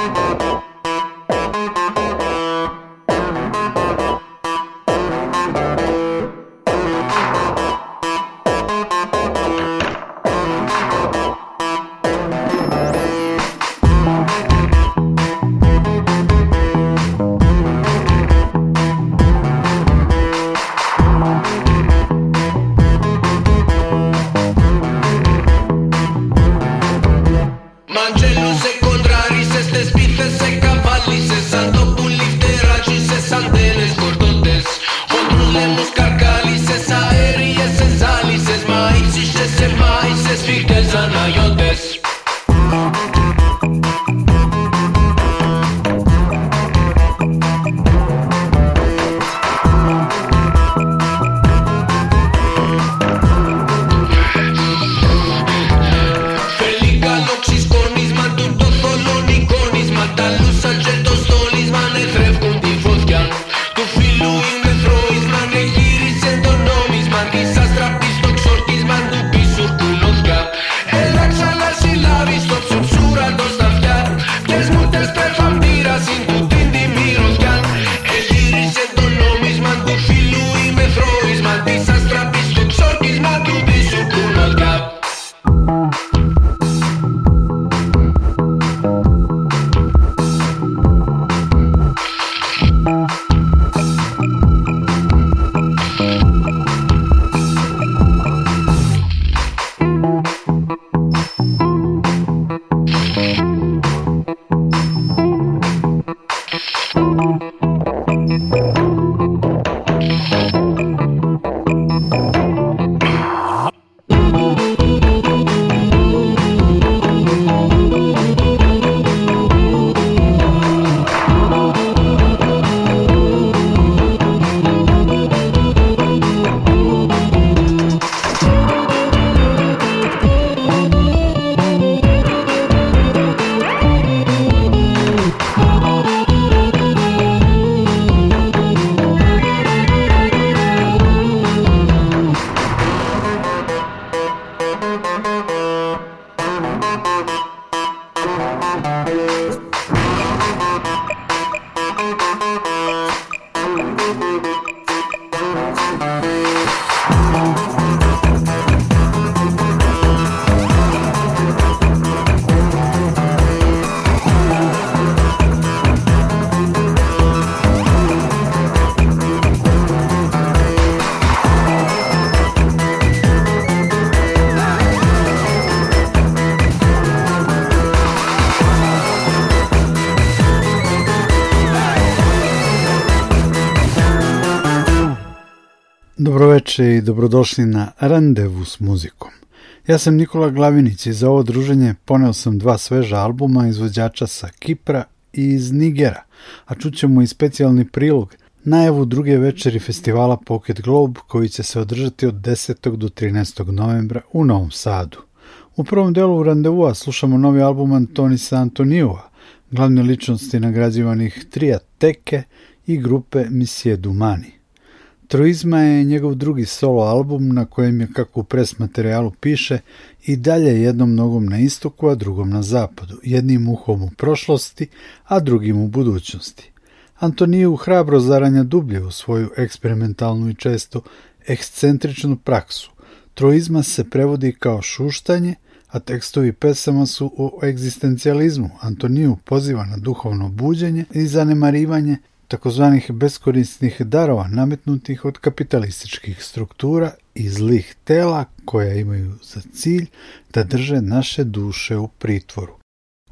Thank you. veče i dobrodošli na Randevu s muzikom. Ja sam Nikola Glavinić i za ovo druženje poneo sam dva sveža albuma izvođača sa Kipra i iz Nigera, a čućemo i specijalni prilog najavu druge večeri festivala Pocket Globe koji će se održati od 10. do 13. novembra u Novom Sadu. U prvom delu u Randevua slušamo novi album Antonisa Antonijova, glavne ličnosti nagrađivanih Trija Teke i grupe Misije Dumani. Truizma je njegov drugi solo album na kojem je, kako u pres materijalu piše, i dalje jednom nogom na istoku, a drugom na zapadu, jednim uhom u prošlosti, a drugim u budućnosti. Antoniju hrabro zaranja dublje u svoju eksperimentalnu i često ekscentričnu praksu. Troizma se prevodi kao šuštanje, a tekstovi pesama su o egzistencijalizmu. Antoniju poziva na duhovno buđenje i zanemarivanje takozvanih beskorisnih darova nametnutih od kapitalističkih struktura i zlih tela koja imaju za cilj da drže naše duše u pritvoru.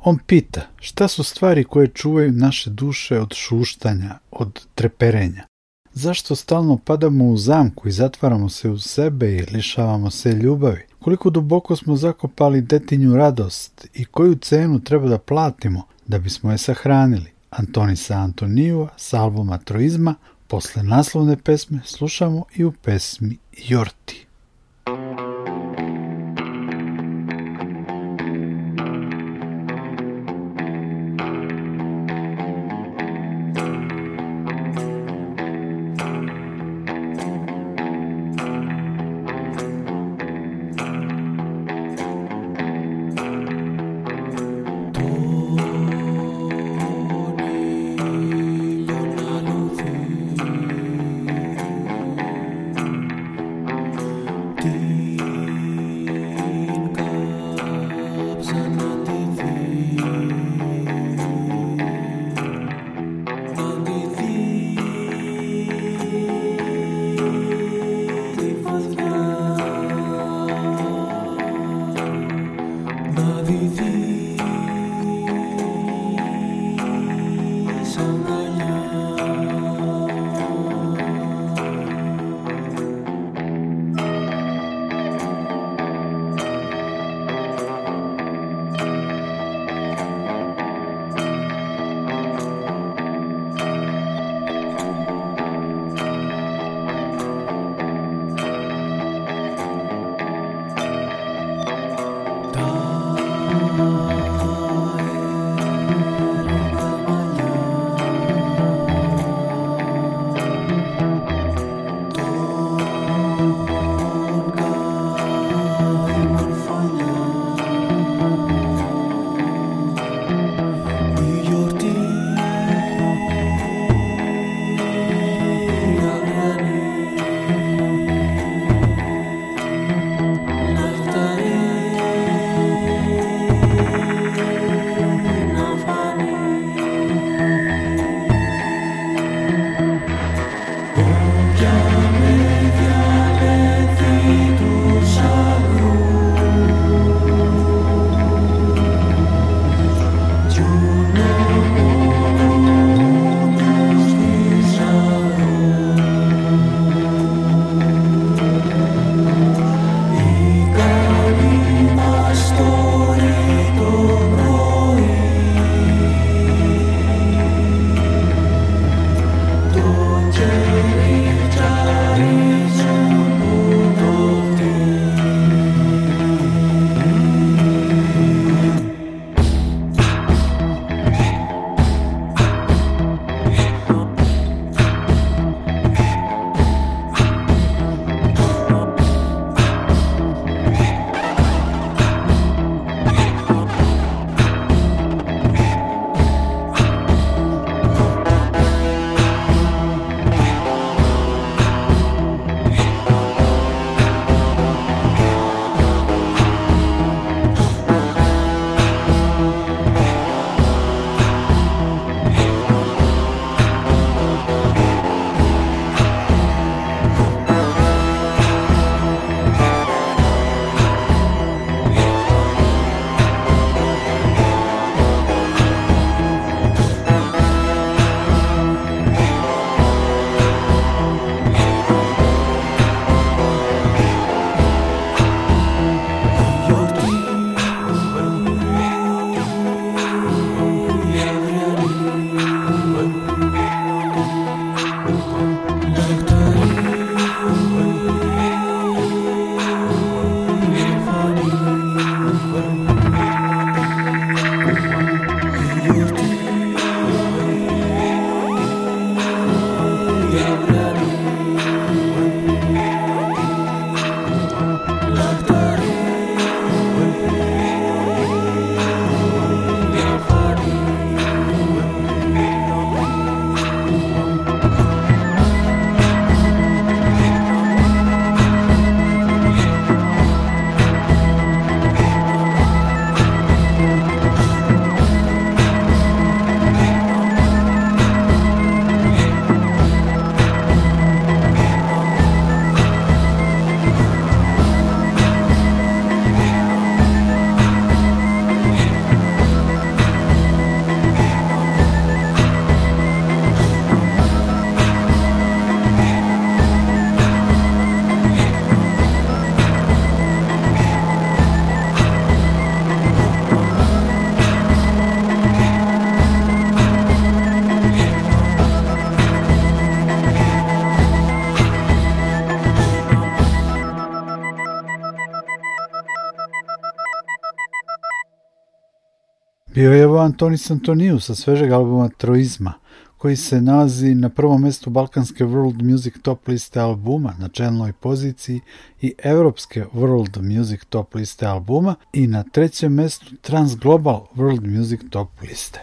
On pita šta su stvari koje čuvaju naše duše od šuštanja, od treperenja. Zašto stalno padamo u zamku i zatvaramo se u sebe i lišavamo se ljubavi? Koliko duboko smo zakopali detinju radost i koju cenu treba da platimo da bismo je sahranili? Antonisa Antonijeva s albuma Troizma, posle naslovne pesme slušamo i u pesmi Jorti. Antonis Antoniju sa svežeg albuma Troizma, koji se nalazi na prvom mestu Balkanske World Music Top liste albuma na čelnoj poziciji i Evropske World Music Top liste albuma i na trećem mestu Transglobal World Music Top liste.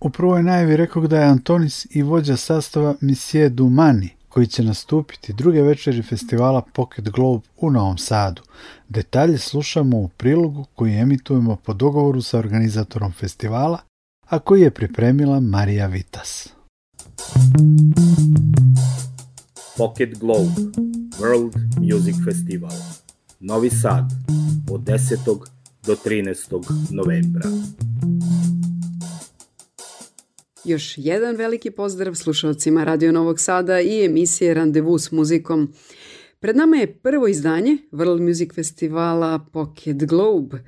U prvoj najavi rekao da je Antonis i vođa sastava Misije Dumani – koji će nastupiti druge večeri festivala Pocket Globe u Novom Sadu. Detalje slušamo u prilogu koji emitujemo po dogovoru sa organizatorom festivala, a koji je pripremila Marija Vitas. Pocket Globe World Music Festival Novi Sad od 10. do 13. novembra Još jedan veliki pozdrav slušalcima Radio Novog Sada i emisije Randevu s muzikom. Pred nama je prvo izdanje World Music Festivala Pocket Globe.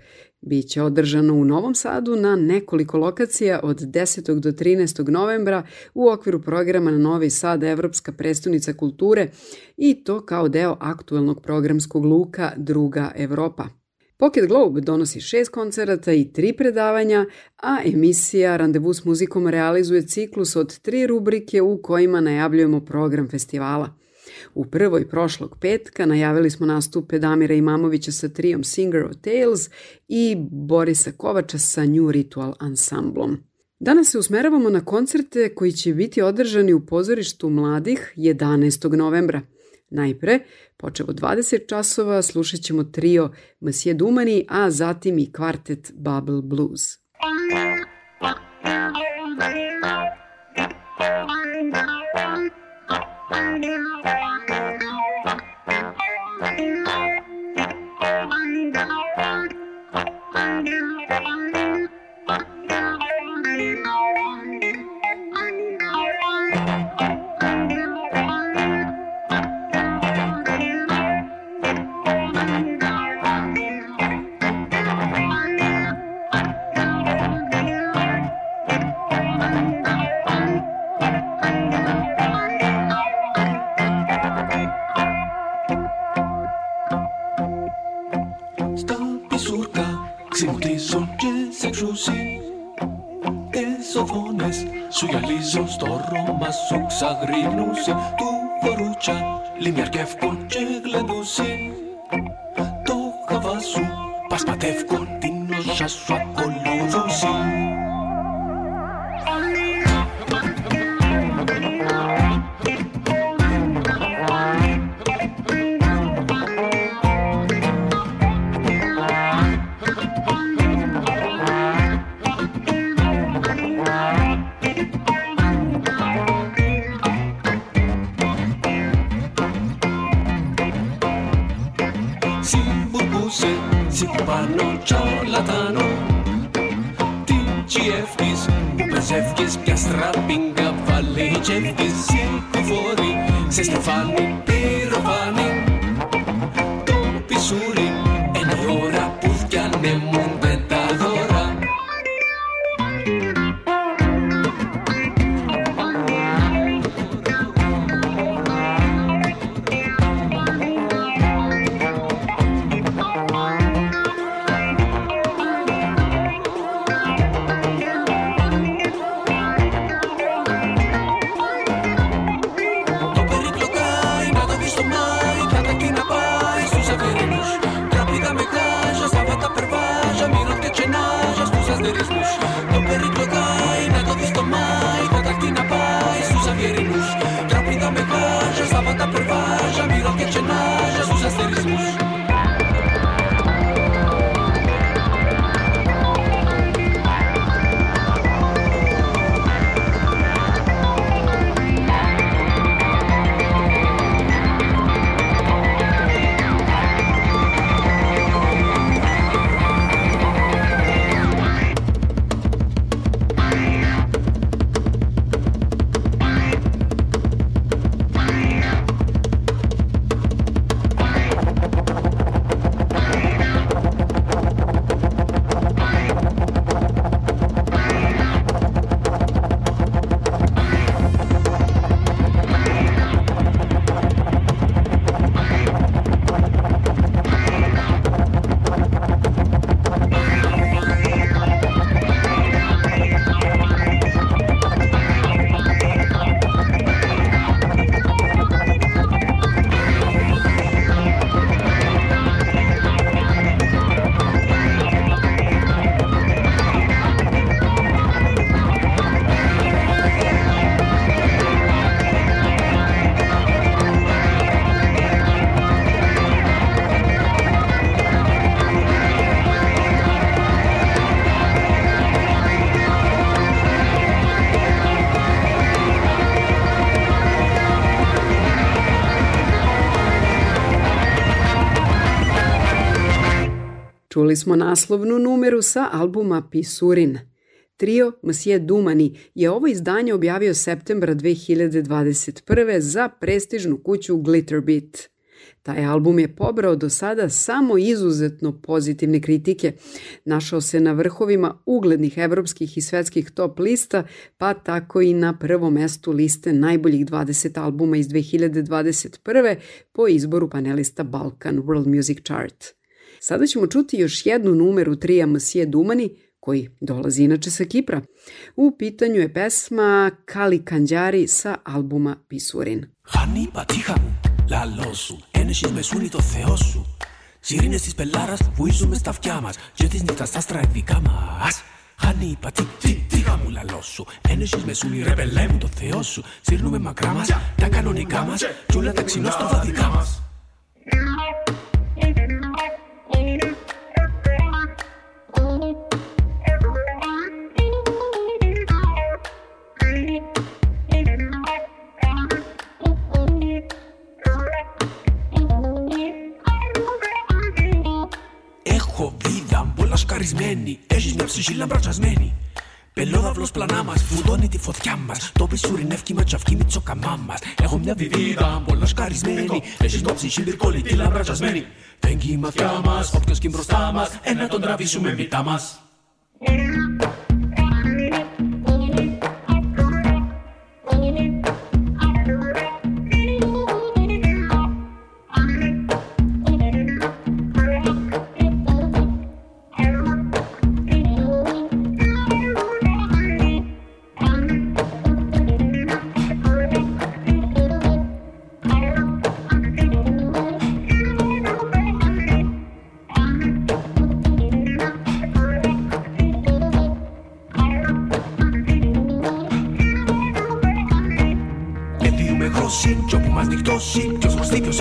Biće održano u Novom Sadu na nekoliko lokacija od 10. do 13. novembra u okviru programa na Novi Sad Evropska prestonica kulture i to kao deo aktuelnog programskog luka Druga Evropa. Pocket Globe donosi šest koncerata i tri predavanja, a emisija Randevu s muzikom realizuje ciklus od tri rubrike u kojima najavljujemo program festivala. U prvoj prošlog petka najavili smo nastupe Damira Imamovića sa trijom Singer of Tales i Borisa Kovača sa New Ritual ansamblom. Danas se usmeravamo na koncerte koji će biti održani u pozorištu mladih 11. novembra – Najpre, počeo od 20 časova, slušat ćemo trio Masije Dumani, a zatim i kvartet Bubble Blues. Thank you. μουσεί τις οθόνες Σου γυαλίζω στο Ρώμα σου ξαγρινούσι Του βορούτσα λιμιαρκεύκω και γλεντούσι Το χαβά σου πασπατεύκω την Čuli smo naslovnu numeru sa albuma Pisurin. Trio Monsieur Dumani je ovo izdanje objavio septembra 2021. za prestižnu kuću Glitterbeat. Taj album je pobrao do sada samo izuzetno pozitivne kritike. Našao se na vrhovima uglednih evropskih i svetskih top lista, pa tako i na prvom mestu liste najboljih 20 albuma iz 2021. po izboru panelista Balkan World Music Chart. Sada ćemo čuti još jednu numeru trija Masije Dumani, koji dolazi inače sa Kipra. U pitanju je pesma Kali Kanđari sa albuma Pisurin. Hani patihamu, la losu, enesis me sunito theosu. Sirine sis pelaras, vuisu me stavkjamas, jetis nitas astra ekvikamas. Hani πατή, τι, τι γαμουλαλό σου. Ένεση με σου, ρεβελέ μου το θεό σου. Σύρνουμε μακρά μα, τα κανονικά μα, κι όλα καθαρισμένη. Έχει μια ψυχή λαμπρατσασμένη. Πελόδαυλος πλανά μας, φουντώνει τη φωτιά μας Το νεύκι με τσαυκή με τσοκαμά μα. Έχω μια βιβίδα πολλά σκαρισμένη Έχει μια ψυχή μπυρκόλητη λαμπρατσασμένη Φέγγει η ματιά μας, όποιος κι μπροστά μας Ένα τον τραβήσουμε μπιτά μας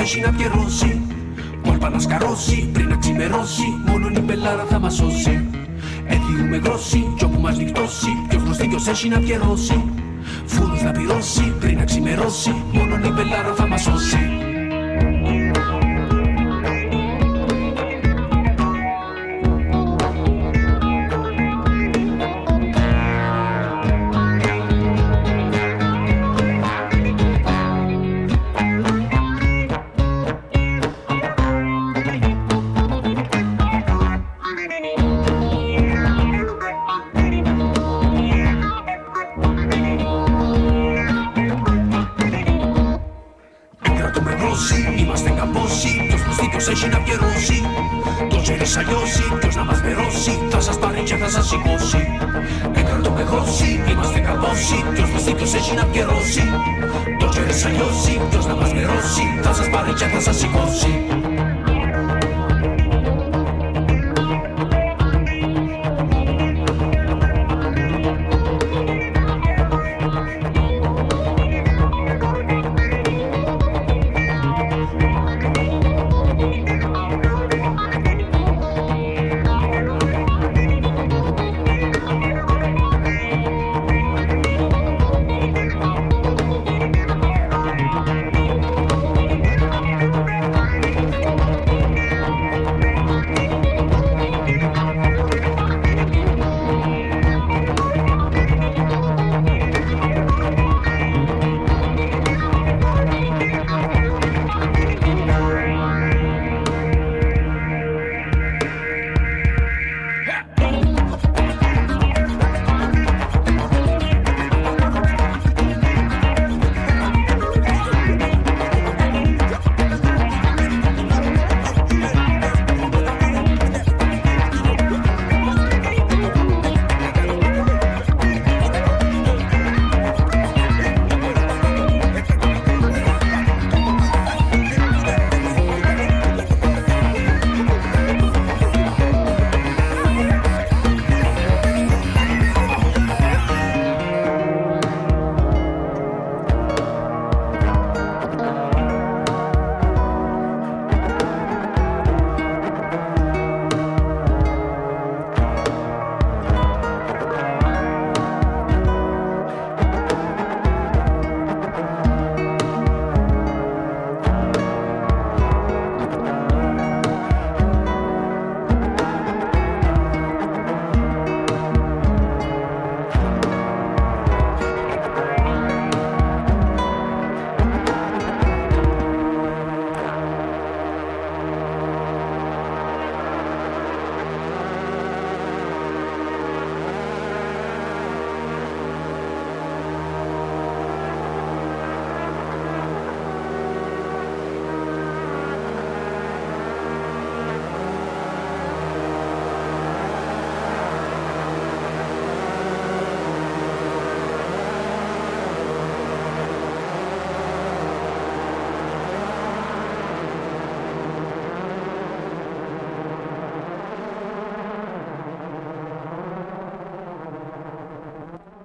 Έχει να ρώσει Που να σκαρώσει πριν να ξημερώσει Μόνο η πελάρα θα μα σώσει Έδιουμε γρόσι, κι όπου μα νυχτώσει ο γνωστή κι έχει να πιερώσει Φούρνο να πυρώσει πριν να ξημερώσει Μόνο η πελάρα θα μα σώσει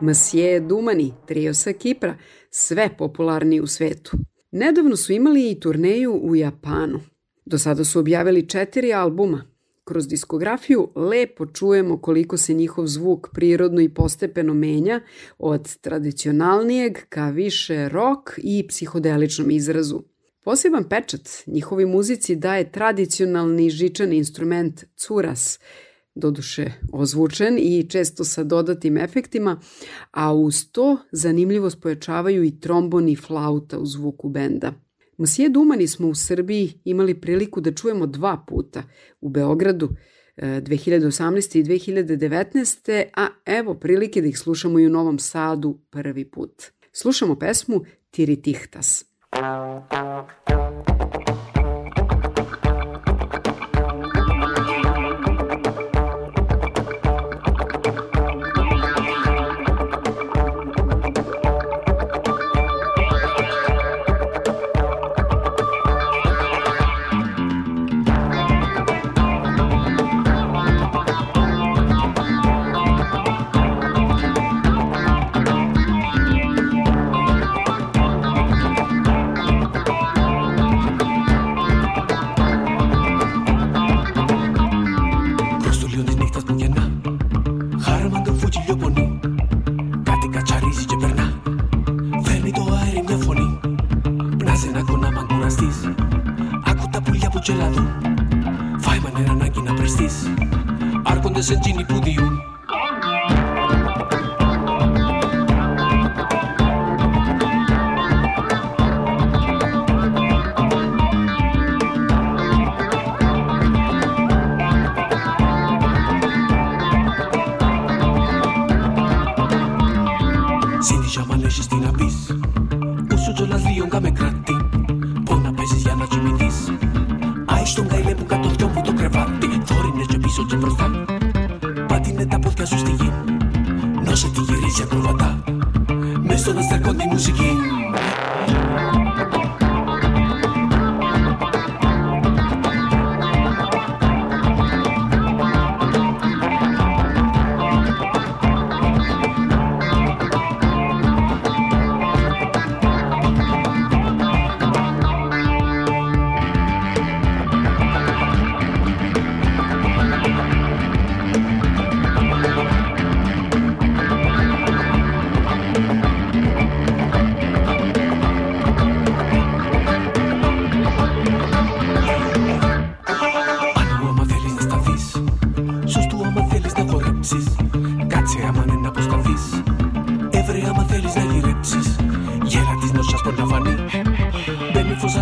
Masije Dumani, trio sa Kipra, sve popularni u svetu. Nedavno su imali i turneju u Japanu. Do sada su objavili četiri albuma. Kroz diskografiju lepo čujemo koliko se njihov zvuk prirodno i postepeno menja od tradicionalnijeg ka više rock i psihodeličnom izrazu. Poseban pečat njihovi muzici daje tradicionalni žičan instrument curas – doduše ozvučen i često sa dodatim efektima, a uz to zanimljivost pojačavaju i trombon i flauta u zvuku benda. Mosije Dumani smo u Srbiji imali priliku da čujemo dva puta u Beogradu, 2018. E, i 2019. a evo prilike da ih slušamo i u Novom Sadu prvi put. Slušamo pesmu Tiritihtas. Tiritihtas.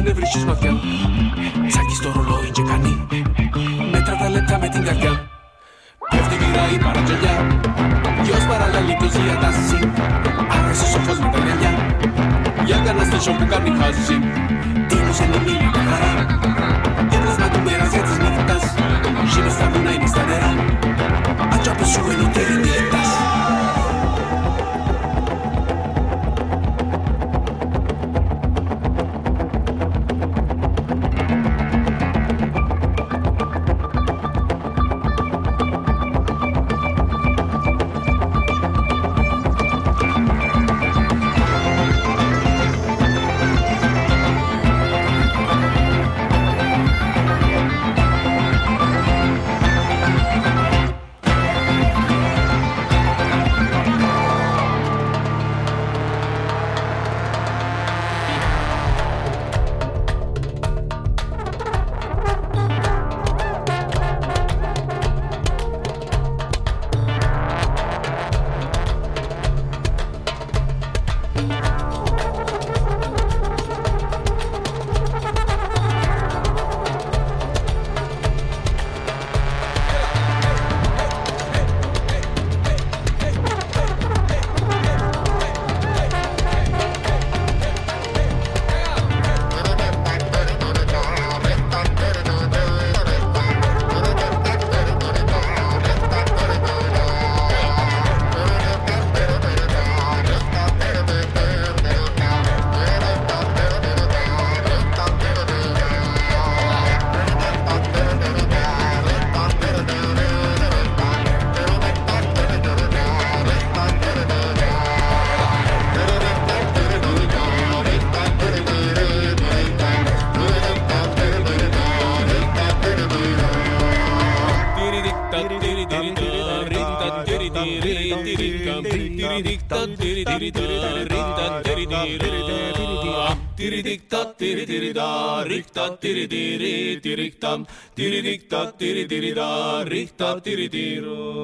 νευρίσεις μαθιά Τσάκι στο ρολόι και κάνει Μέτρα τα λεπτά με την καρδιά Πέφτει μοίρα η παραγγελιά Ποιος παραλαλεί ποιος διατάσσει Άρεσε σοφός με τα νεριά Για κανένα στέσιο που κάνει χάζι Τίνος είναι μίλη καθαρά Έπλασμα του μέρας για της νύχτας Γίνες στα βουνά είναι στα νερά Αν τσάπες σου είναι tiri da rikta tiri tiri tiriktam tiri rikta tiri tiri da rikta tiri tiro.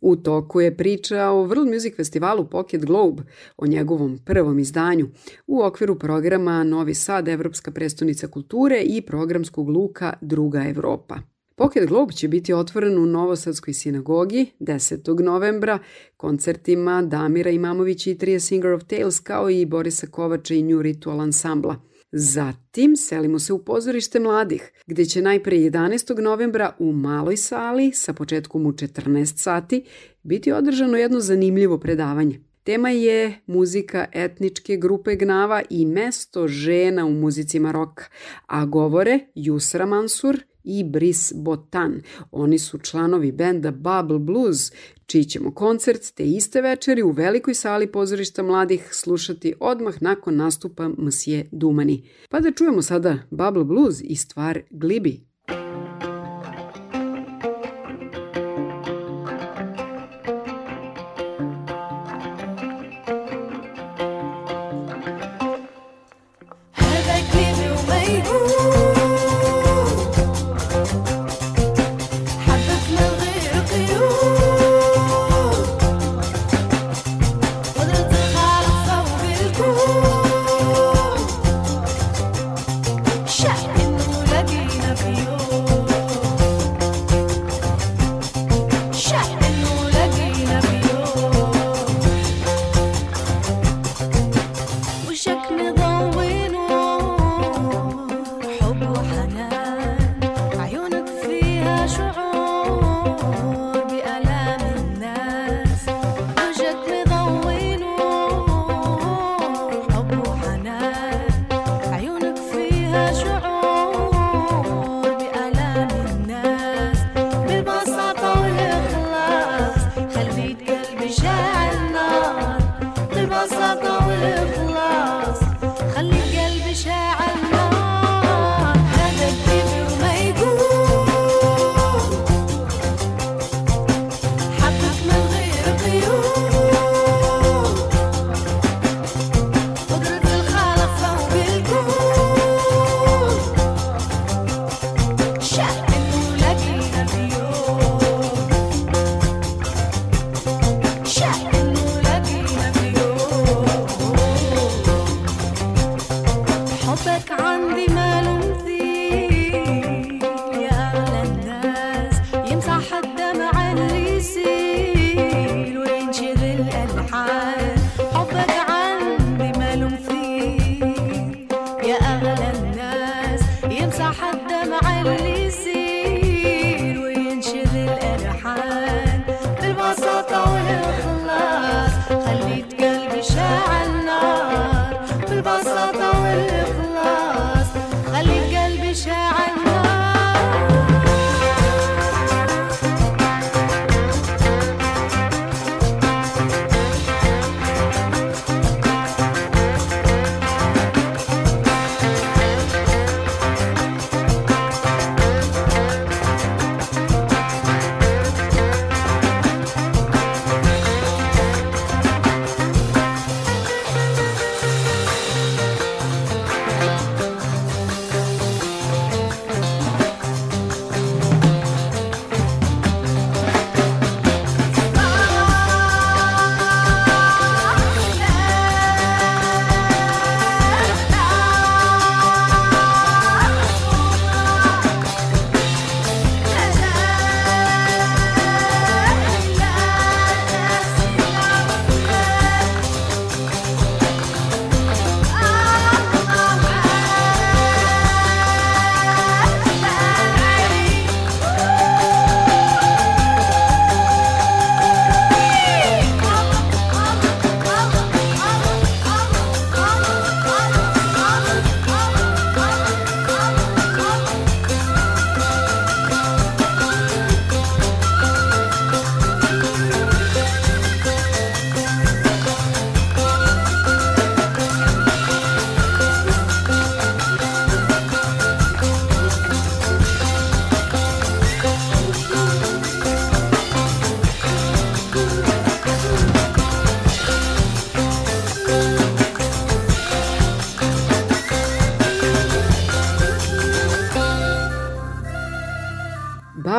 U toku je priča o World Music festivalu Pocket Globe, o njegovom prvom izdanju, u okviru programa Novi Sad, Evropska prestonica kulture i programskog luka Druga Evropa. Pocket Globe će biti otvoren u Novosadskoj sinagogi 10. novembra koncertima Damira Imamovića i Trije Singer of Tales kao i Borisa Kovača i New Ritual ansambla. Zatim selimo se u pozorište mladih, gde će najpre 11. novembra u maloj sali sa početkom u 14 sati biti održano jedno zanimljivo predavanje. Tema je muzika etničke grupe Gnava i mesto žena u muzici Maroka, a govore Jusra Mansur – i Bris Botan. Oni su članovi benda Bubble Blues, čiji ćemo koncert te iste večeri u velikoj sali pozorišta mladih slušati odmah nakon nastupa Msije Dumani. Pa da čujemo sada Bubble Blues i stvar Glibi.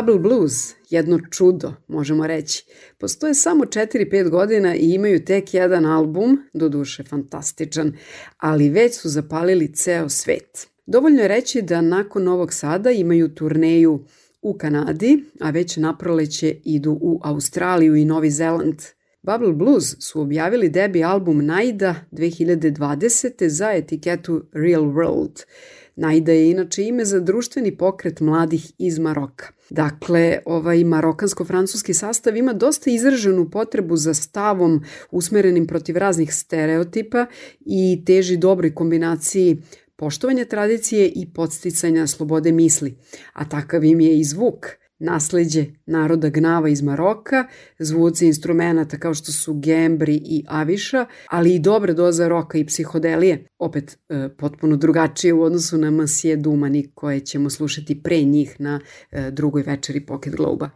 Bubble Blues, jedno čudo, možemo reći. Postoje samo 4-5 godina i imaju tek jedan album, doduše fantastičan, ali već su zapalili ceo svet. Dovoljno je reći da nakon Novog Sada imaju turneju u Kanadi, a već naproleće idu u Australiju i Novi Zeland. Bubble Blues su objavili debi album Naida 2020. za etiketu Real World – Najda je inače ime za društveni pokret mladih iz Maroka. Dakle, ovaj marokansko-francuski sastav ima dosta izraženu potrebu za stavom usmerenim protiv raznih stereotipa i teži dobroj kombinaciji poštovanja tradicije i podsticanja slobode misli, a takav im je i zvuk – nasledđe naroda gnava iz Maroka, zvuci instrumenta kao što su gembri i aviša, ali i dobra doza roka i psihodelije, opet e, potpuno drugačije u odnosu na Masije Dumani koje ćemo slušati pre njih na e, drugoj večeri Pocket Globa.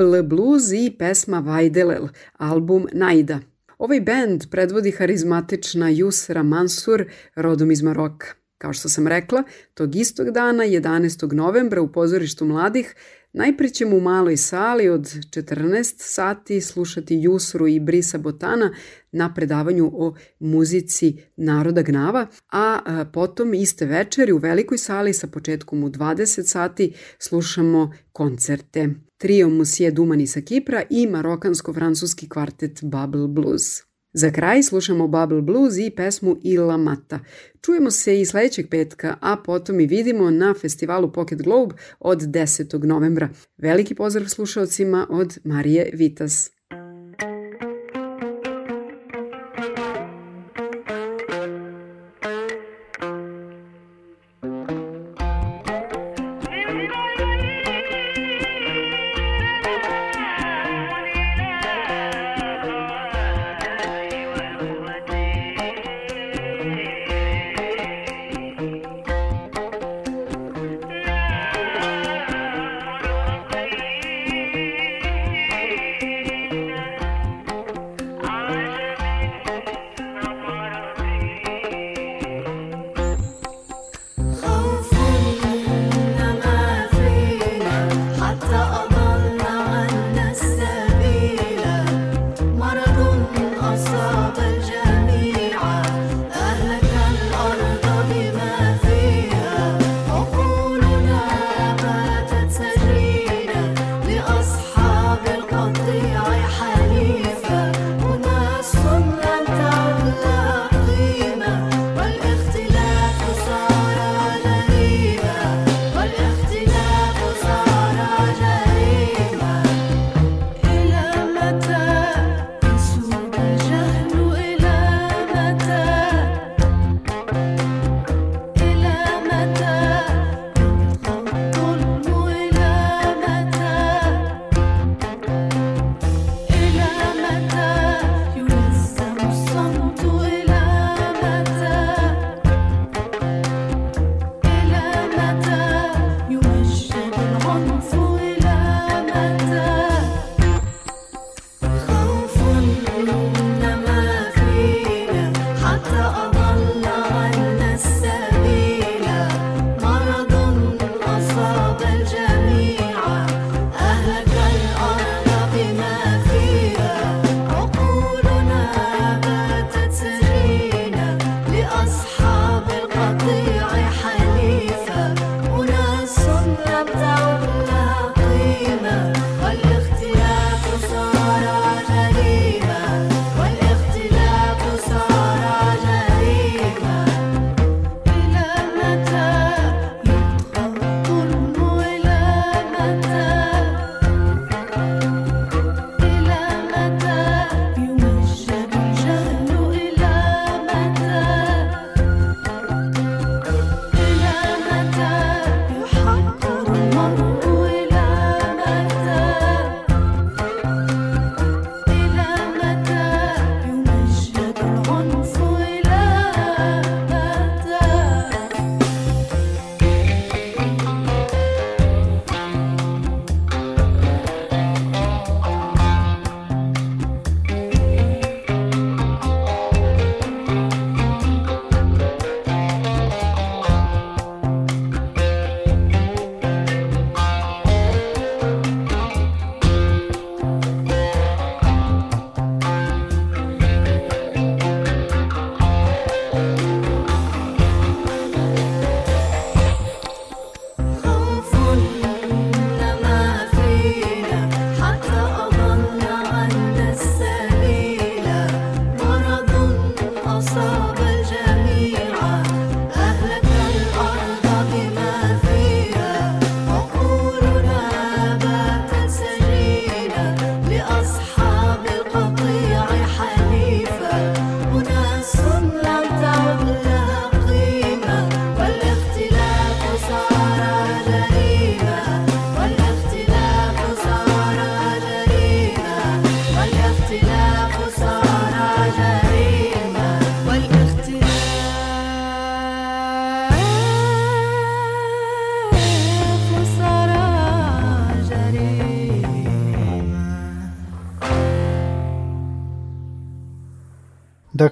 Double Blues i pesma Vajdelel, album Naida. Ovaj bend predvodi harizmatična Jusra Mansur, rodom iz Maroka. Kao što sam rekla, tog istog dana, 11. novembra, u pozorištu mladih, najpre ćemo u maloj sali od 14 sati slušati Jusru i Brisa Botana na predavanju o muzici Naroda Gnava, a potom iste večeri u velikoj sali sa početkom u 20 sati slušamo koncerte trio Monsieur Dumani sa Kipra i marokansko-francuski kvartet Bubble Blues. Za kraj slušamo Bubble Blues i pesmu Ila Mata. Čujemo se i sledećeg petka, a potom i vidimo na festivalu Pocket Globe od 10. novembra. Veliki pozdrav slušalcima od Marije Vitas.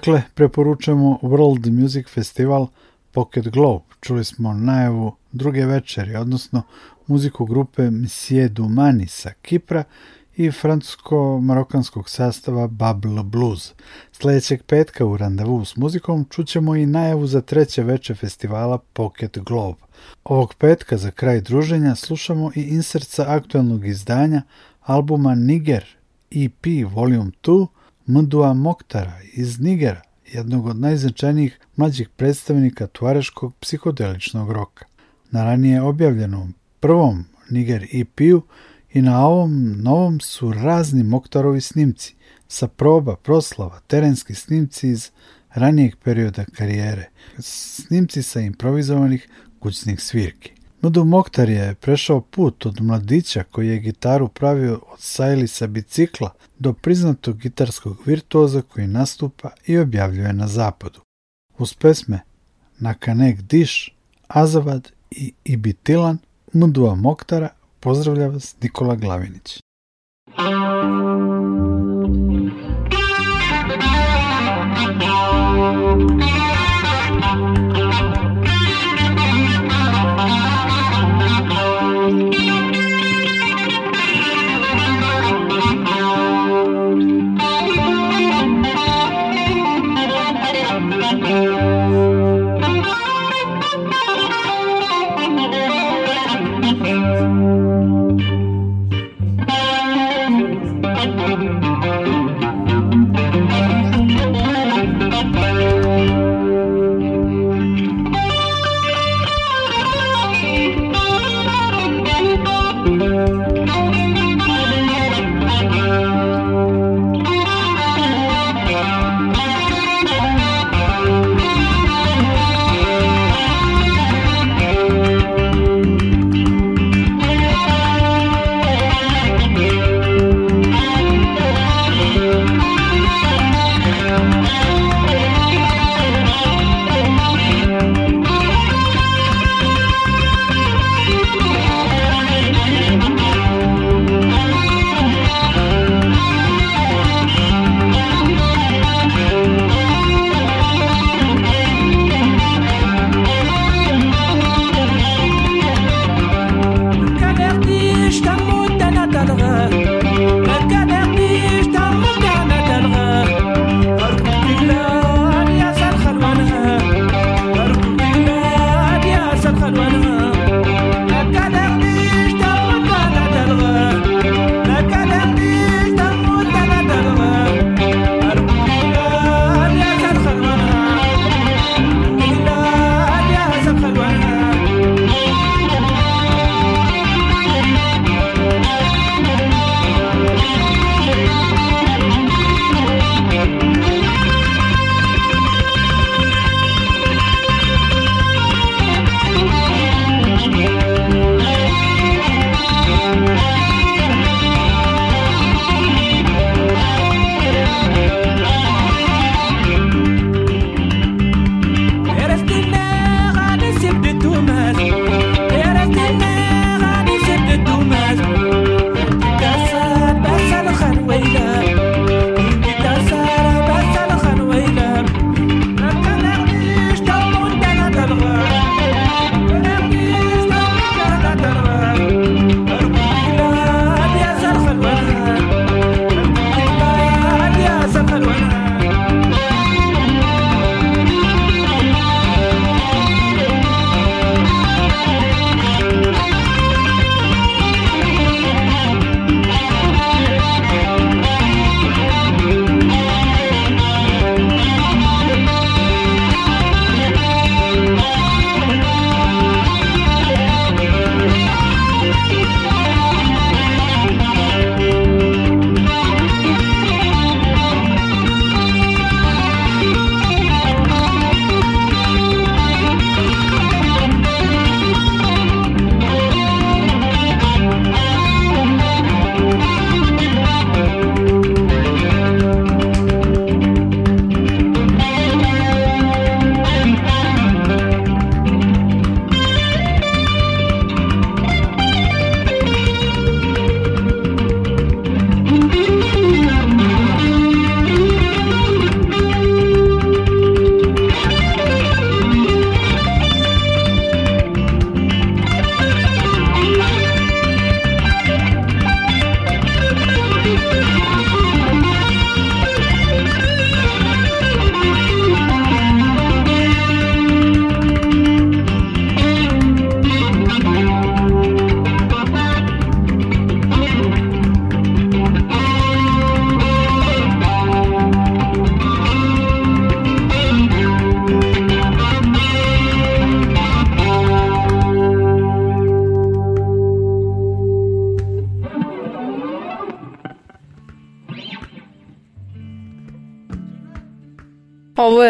Dakle, preporučujemo World Music Festival Pocket Globe. Čuli smo najavu druge večeri, odnosno muziku grupe Monsieur Dumani sa Kipra i francusko-marokanskog sastava Bubble Blues. Sljedećeg petka u randevu s muzikom čućemo i najavu za treće veče festivala Pocket Globe. Ovog petka za kraj druženja slušamo i insert sa aktualnog izdanja albuma Niger EP Volume 2 Mdua Moktara iz Nigera, jednog od najznačajnijih mlađih predstavnika tuareškog psihodeličnog roka. Na ranije objavljenom prvom Niger EP-u i na ovom novom su razni Moktarovi snimci, sa proba, proslava, terenski snimci iz ranijeg perioda karijere, snimci sa improvizovanih kućnih svirki. Nudu Moktar je prešao put od mladića koji je gitaru pravio od sajlisa bicikla do priznatog gitarskog virtuoza koji nastupa i objavljuje na zapadu. Uz pesme Nakanek Diš, Azavad i Ibitilan Nudua Moktara pozdravlja vas Nikola Glavinić.